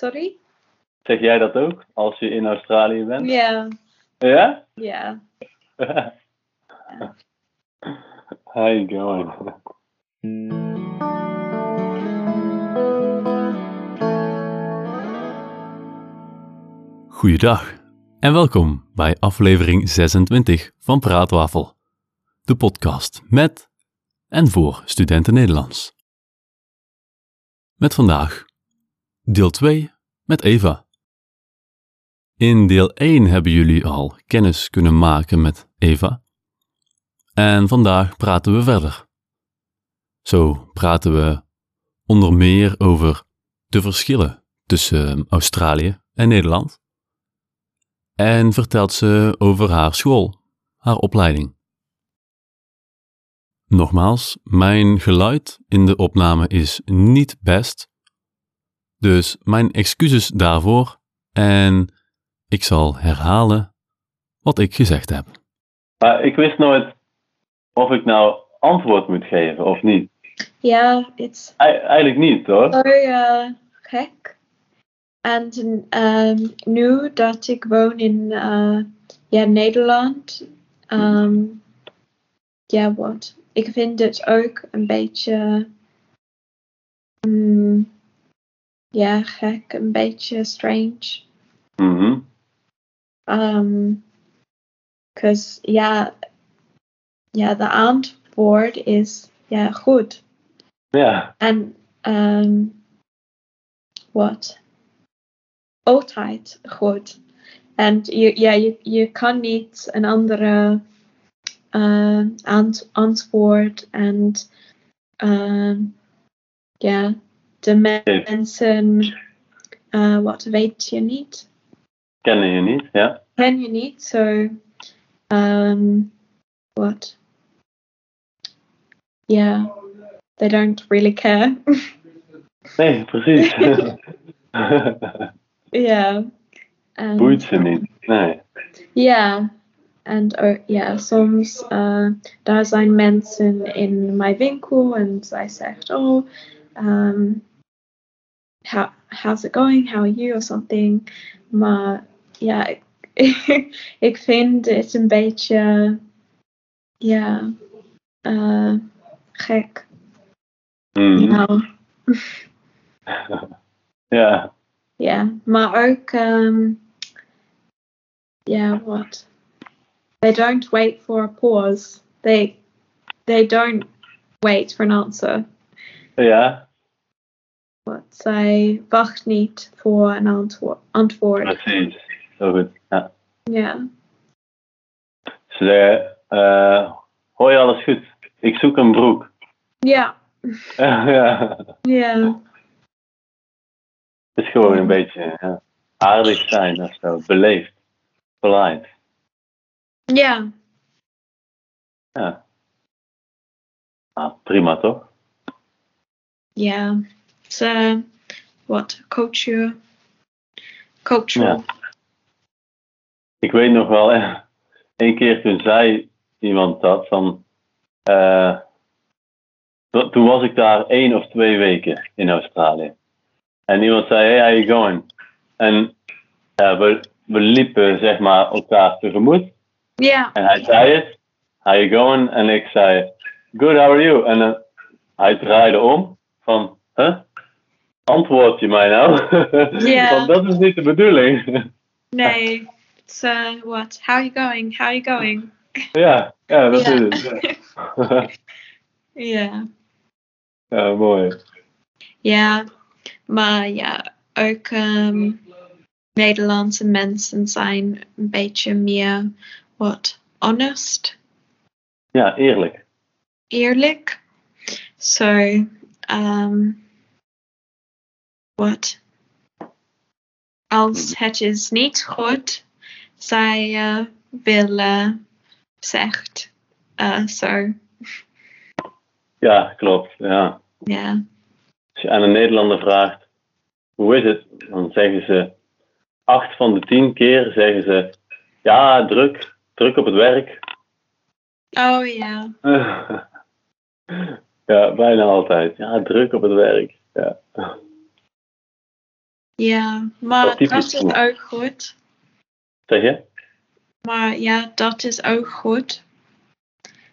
Sorry? Zeg jij dat ook als je in Australië bent? Ja, Ja? ja. How you going? Goeiedag en welkom bij aflevering 26 van Praatwafel, de podcast met en voor studenten Nederlands. Met vandaag deel 2 met Eva. In deel 1 hebben jullie al kennis kunnen maken met Eva. En vandaag praten we verder. Zo praten we onder meer over de verschillen tussen Australië en Nederland. En vertelt ze over haar school, haar opleiding. Nogmaals, mijn geluid in de opname is niet best. Dus mijn excuses daarvoor en ik zal herhalen wat ik gezegd heb. Maar ik wist nooit of ik nou antwoord moet geven of niet. Ja, het eigenlijk niet hoor. zo eh, gek. En ehm, nu dat ik woon in eh, ja, Nederland, ehm, ja, wat? Ik vind het ook een beetje, ja, gek, een beetje strange. Mhm. Um, cause ja, ja, de antwoord is ja goed. Ja, En um, wat? Altijd goed. En je, ja, je, je kan niet een andere uh, ant, antwoord en um, ja, de mensen, uh, wat weet je niet? kennen je niet, ja? ken je niet, so um what? Yeah. They don't really care. Nee, precies. yeah. And Boeit ze niet. Nee. ja. En ook, ja, soms uh, daar zijn mensen in mijn winkel en zij zegt, oh, um, how, how's it going? How are you? Or something. Maar ja, ik, ik vind het een beetje, ja, uh, gek. Mhm. Nou, Ja, ja, maar ook, um, yeah, what? They don't wait for a pause. They they don't wait for an answer. ja, What? Zij wacht niet voor een antwo- antwoord. precies. Zo goed. Ja. Ja. Ze zeggen, eh, hoi alles goed. Ik zoek een broek. Ja. ja. Ja. Het is gewoon een beetje ja, aardig zijn of zo. Beleefd. Polite. Ja. Ja. Ah, prima toch? Ja. What? Culture. Cultural. Ja. Ik weet nog wel, eh, een keer toen zei iemand dat van. eh, to- toen was ik daar één of twee weken in Australië. En iemand zei: Hey, how you going? En ja, we, we liepen zeg maar elkaar tegemoet. Ja. En hij zei het: How you going? En ik zei: Good, how are you? En dan, hij draaide om van: Huh? Antwoord je mij nou? Ja. Want dat is niet de bedoeling. Nee. So, what? How you going? How you going? Ja, ja dat is het. Ja. Ja. ja, mooi. Ja, maar ja, ook ehm, Nederlandse mensen zijn een beetje meer, wat, honest, Ja, eerlijk. eerlijk. So, um, wat, als het is niet goed, zij eh, willen zegt eh zo, Ja, klopt. Ja. ja. Als je aan een Nederlander vraagt, hoe is het? Dan zeggen ze, acht van de tien keer zeggen ze, ja, druk, druk op het werk. Oh ja, ja, bijna altijd. Ja, druk op het werk. Ja. Ja, maar Wat dat is ook goed. Zeg je? Maar ja, dat is ook goed.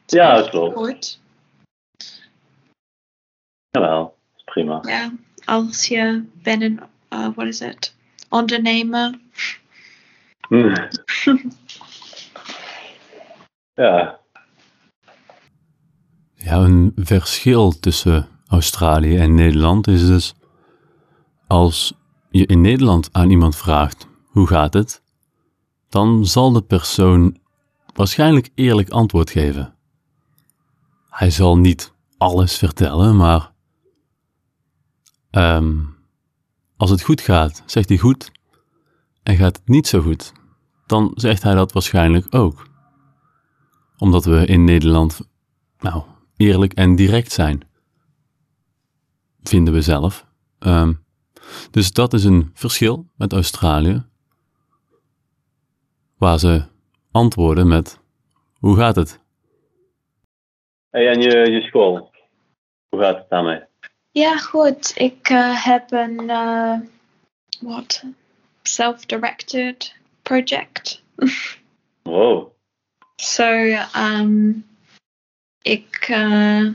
Ja, dat klopt. Goed. Jawel, dat is prima. Ja, als je bent een, uh, what is it? Ondernemer. Hm. Ja, Ja, een verschil tussen Australië en Nederland is dus als je in Nederland aan iemand vraagt hoe gaat het, dan zal de persoon waarschijnlijk eerlijk antwoord geven. Hij zal niet alles vertellen, maar ehm, als het goed gaat, zegt hij goed, en gaat het niet zo goed, dan zegt hij dat waarschijnlijk ook. Omdat we in Nederland, nou, eerlijk en direct zijn. Vinden we zelf. Ehm, dus dat is een verschil met Australië. Waar ze antwoorden met: Hoe gaat het? hey, en je, je school? Hoe gaat het daarmee? Ja, goed. Ik uh, heb een uh, what? Self-directed project. Wow. So, um, ik uh,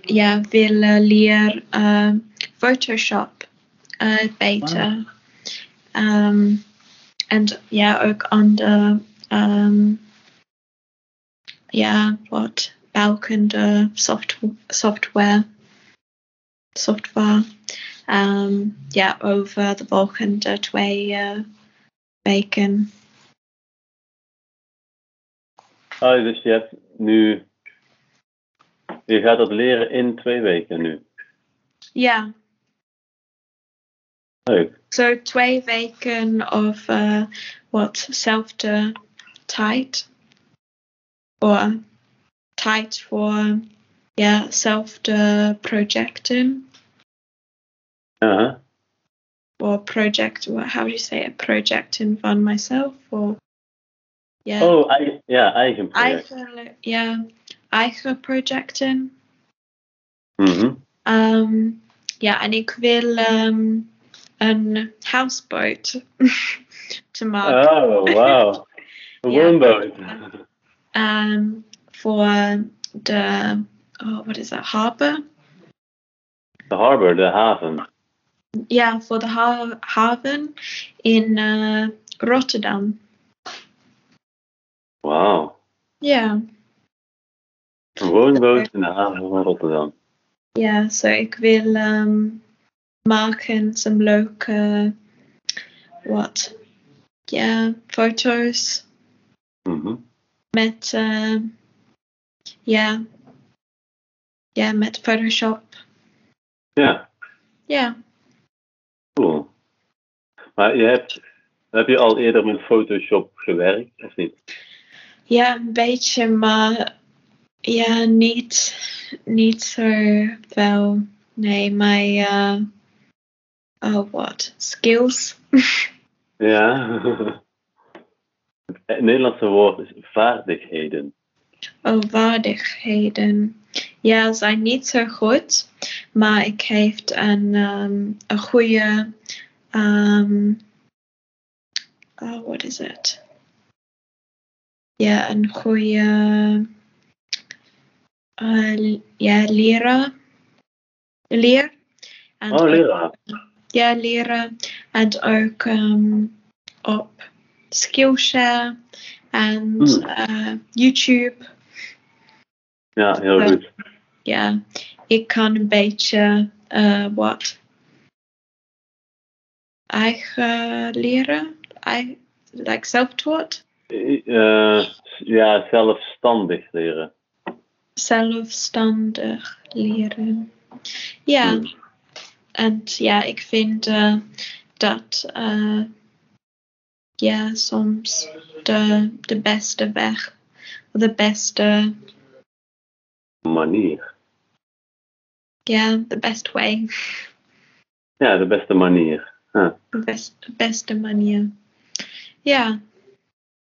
ja, wil uh, leren uh, Photoshop uh, beter. Um, en ja, ook andere um, ja, wat bouwkunde software, software, software. Um, ja, over de volgende twee uh, weken. Oh, dus je hebt nu. Je gaat dat leren in twee weken nu. Ja, Leuk. zo twee weken of uh, wat zelfde tijd. Of tijd voor ja, zelfde projecten. Uh-huh. Or project, how do you say it? Projecting van myself or yeah. Oh, eigen, ja, eigen project. eigen, ja, eigen projecten. Mhm. Um, ja, en ik wil um, een houseboat te maken. Oh, wauw. Een Ja. woonboot. Um, voor de, oh, what is that, harbor? De harbor, de haven. Ja, voor de ha haven in uh, Rotterdam. Wauw. Ja, Een woonboot in de haven van Rotterdam. ja, zo ik wil um, maken some leuke, wat, ja, foto's Mhm. met, uh, ja, ja, met Photoshop. Ja, Ja, cool. Maar je hebt, heb je al eerder met Photoshop gewerkt, of niet? ja, een beetje, maar ja, niet, niet zo veel. Nee, mijn, uh, oh, wat, skills. Ja. Het Nederlandse woord is vaardigheden. Oh, vaardigheden. Ja, zijn niet zo goed, maar ik heeft een, um, een goede, um, oh, what is it? Ja, een goede, uh, ja, leraar. Leer. En Oh, leraar. Ja, leren. En ook um, op Skillshare en Hmm. uh, YouTube. Ja, heel Ja. goed. Ja, ik kan een beetje uh, wat eigen leren. I, like self-taught. Eh, ja, zelfstandig leren. Zelfstandig leren. Ja, Hmm. En ja, ik vind uh, dat uh, ja, soms de, de beste weg, de beste, Manier. ja, the best way, Ja, de beste manier. De best, beste manier. Ja,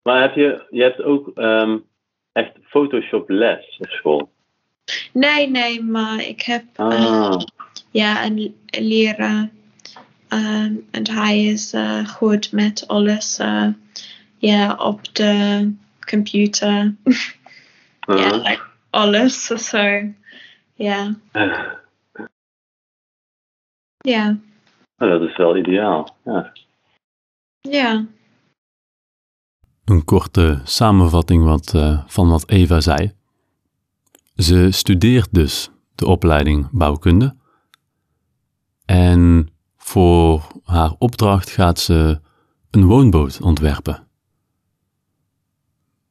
Maar heb je, je hebt ook ehm, echt Photoshop les op school? nee, nee, maar ik heb uh, Ah, ja, een leraar ehm, en hij is eh, goed met alles eh, ja, op de computer. Ja, Uh-huh. like alles. Zo. Ja. Ja. Nou, dat is wel ideaal. Ja. Ja. Een korte samenvatting wat, eh, van wat Eva zei. Ze studeert dus de opleiding bouwkunde. En voor haar opdracht gaat ze een woonboot ontwerpen.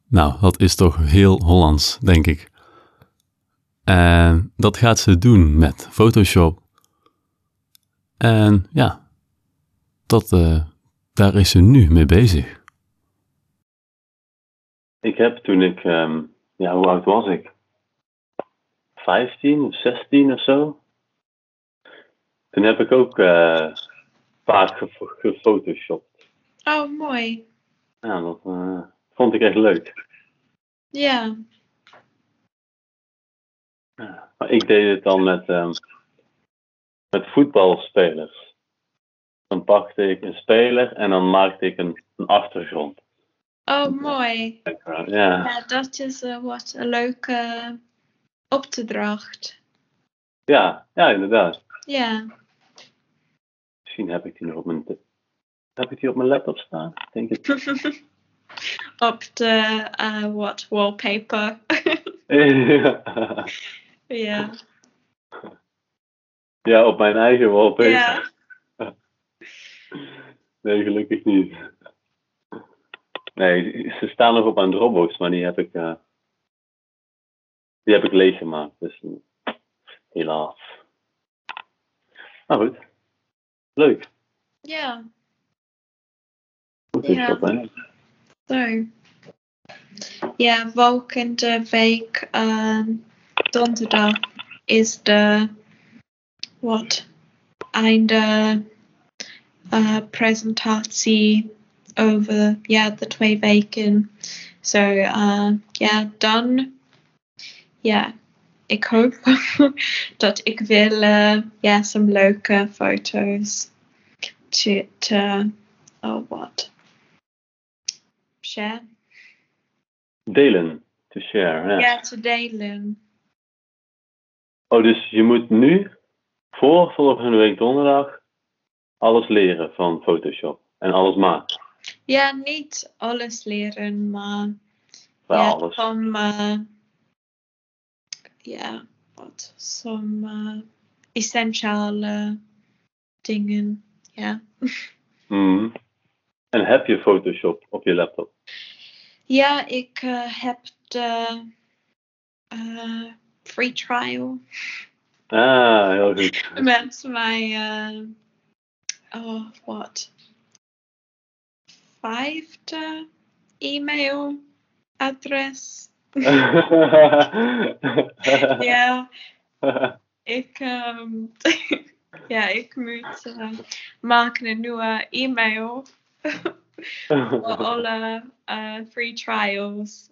Nou, dat is toch heel Hollands, denk ik. En dat gaat ze doen met Photoshop. En ja, dat, eh, daar is ze nu mee bezig. Ik heb toen ik, ehm, ja, hoe oud was ik? 15 of 16 of zo. Toen heb ik ook eh, vaak gefo- gefotoshopt. Oh, mooi. Ja, dat eh, vond ik echt leuk. Ja. Ja. Maar ik deed het dan met, ehm, met voetbalspelers. Dan pakte ik een speler en dan maakte ik een, een achtergrond. Oh, mooi. Ja, Ja, dat is eh, wat een leuke opdracht. ja, ja, inderdaad. Ja. Misschien heb ik die nog op mijn, heb ik die op mijn laptop staan? Denk het. op de eh, wat wallpaper. ja. ja, op mijn eigen wallpaper. Ja. Nee, gelukkig niet. Nee, ze staan nog op mijn Dropbox, maar die heb ik, eh, die heb ik leeggemaakt. Dus eh, helaas. Maar goed. Leuk. Ja. Goed is Ja. dat, hè? Zo. Ja, volgende week ehm, donderdag is de wat einde eh, presentatie over ja de twee weken. Zo eh, ja dan ja ik hoop dat ik wil eh, ja some leuke foto's te, te oh wat share Delen. To share. Ja. ja te delen. Oh, dus je moet nu, voor volgende week donderdag, alles leren van Photoshop. En alles maken. Ja, niet alles leren, maar Wel ja, alles. some, uh, ja, wat, some uh, essentiële dingen, ja. Mhm. En heb je Photoshop op je laptop? Ja, ik uh, heb de uh, free trial Ah, heel goed. met mijn, uh, oh, wat, vijfde e-mailadres. ja, ik, um, ja, ik moet uh, maken een nieuwe e-mail voor alle uh, free trials.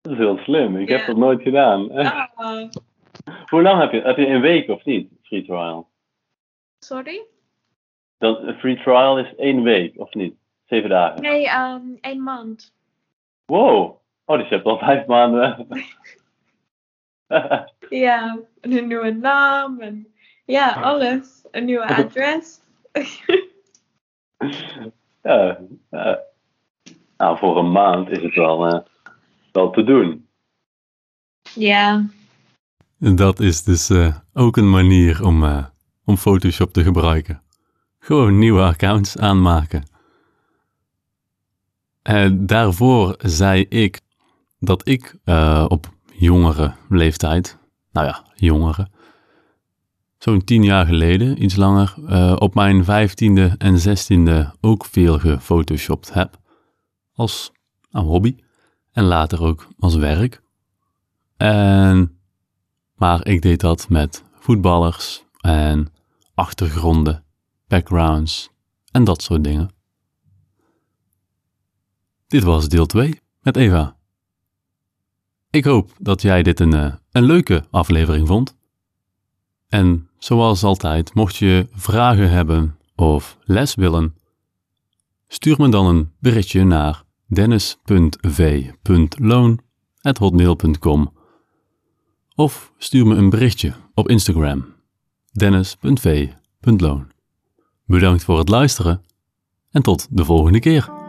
Dat is heel slim. Ik heb dat nooit gedaan. Ah, Hoe lang heb je? Heb je een week of niet? Free trial. sorry? Dan, een free trial is één week of niet? Zeven dagen. Nee, um, een maand. Wow. Oh, dus je hebt al vijf maanden. Ja, een nieuwe naam en ja, alles. Een nieuwe adres. ja, ja. Nou, voor een maand is het wel, eh, wel te doen. ja, Dat is dus eh, ook een manier om, eh, om Photoshop te gebruiken. Gewoon nieuwe accounts aanmaken. En daarvoor zei ik dat ik eh, op jongere leeftijd, nou ja, jongere, zo'n tien jaar geleden, iets langer, eh, op mijn vijftiende en zestiende ook veel gefotoshopt heb. Als hobby en later ook als werk. En maar ik deed dat met voetballers en achtergronden, backgrounds en dat soort dingen. Dit was deel 2 met Eva. Ik hoop dat jij dit een, eh, een leuke aflevering vond. En zoals altijd, mocht je vragen hebben of les willen? Stuur me dan een berichtje naar dennis.v.loon.hotmail.com of stuur me een berichtje op Instagram dennis.v.loon. Bedankt voor het luisteren en tot de volgende keer.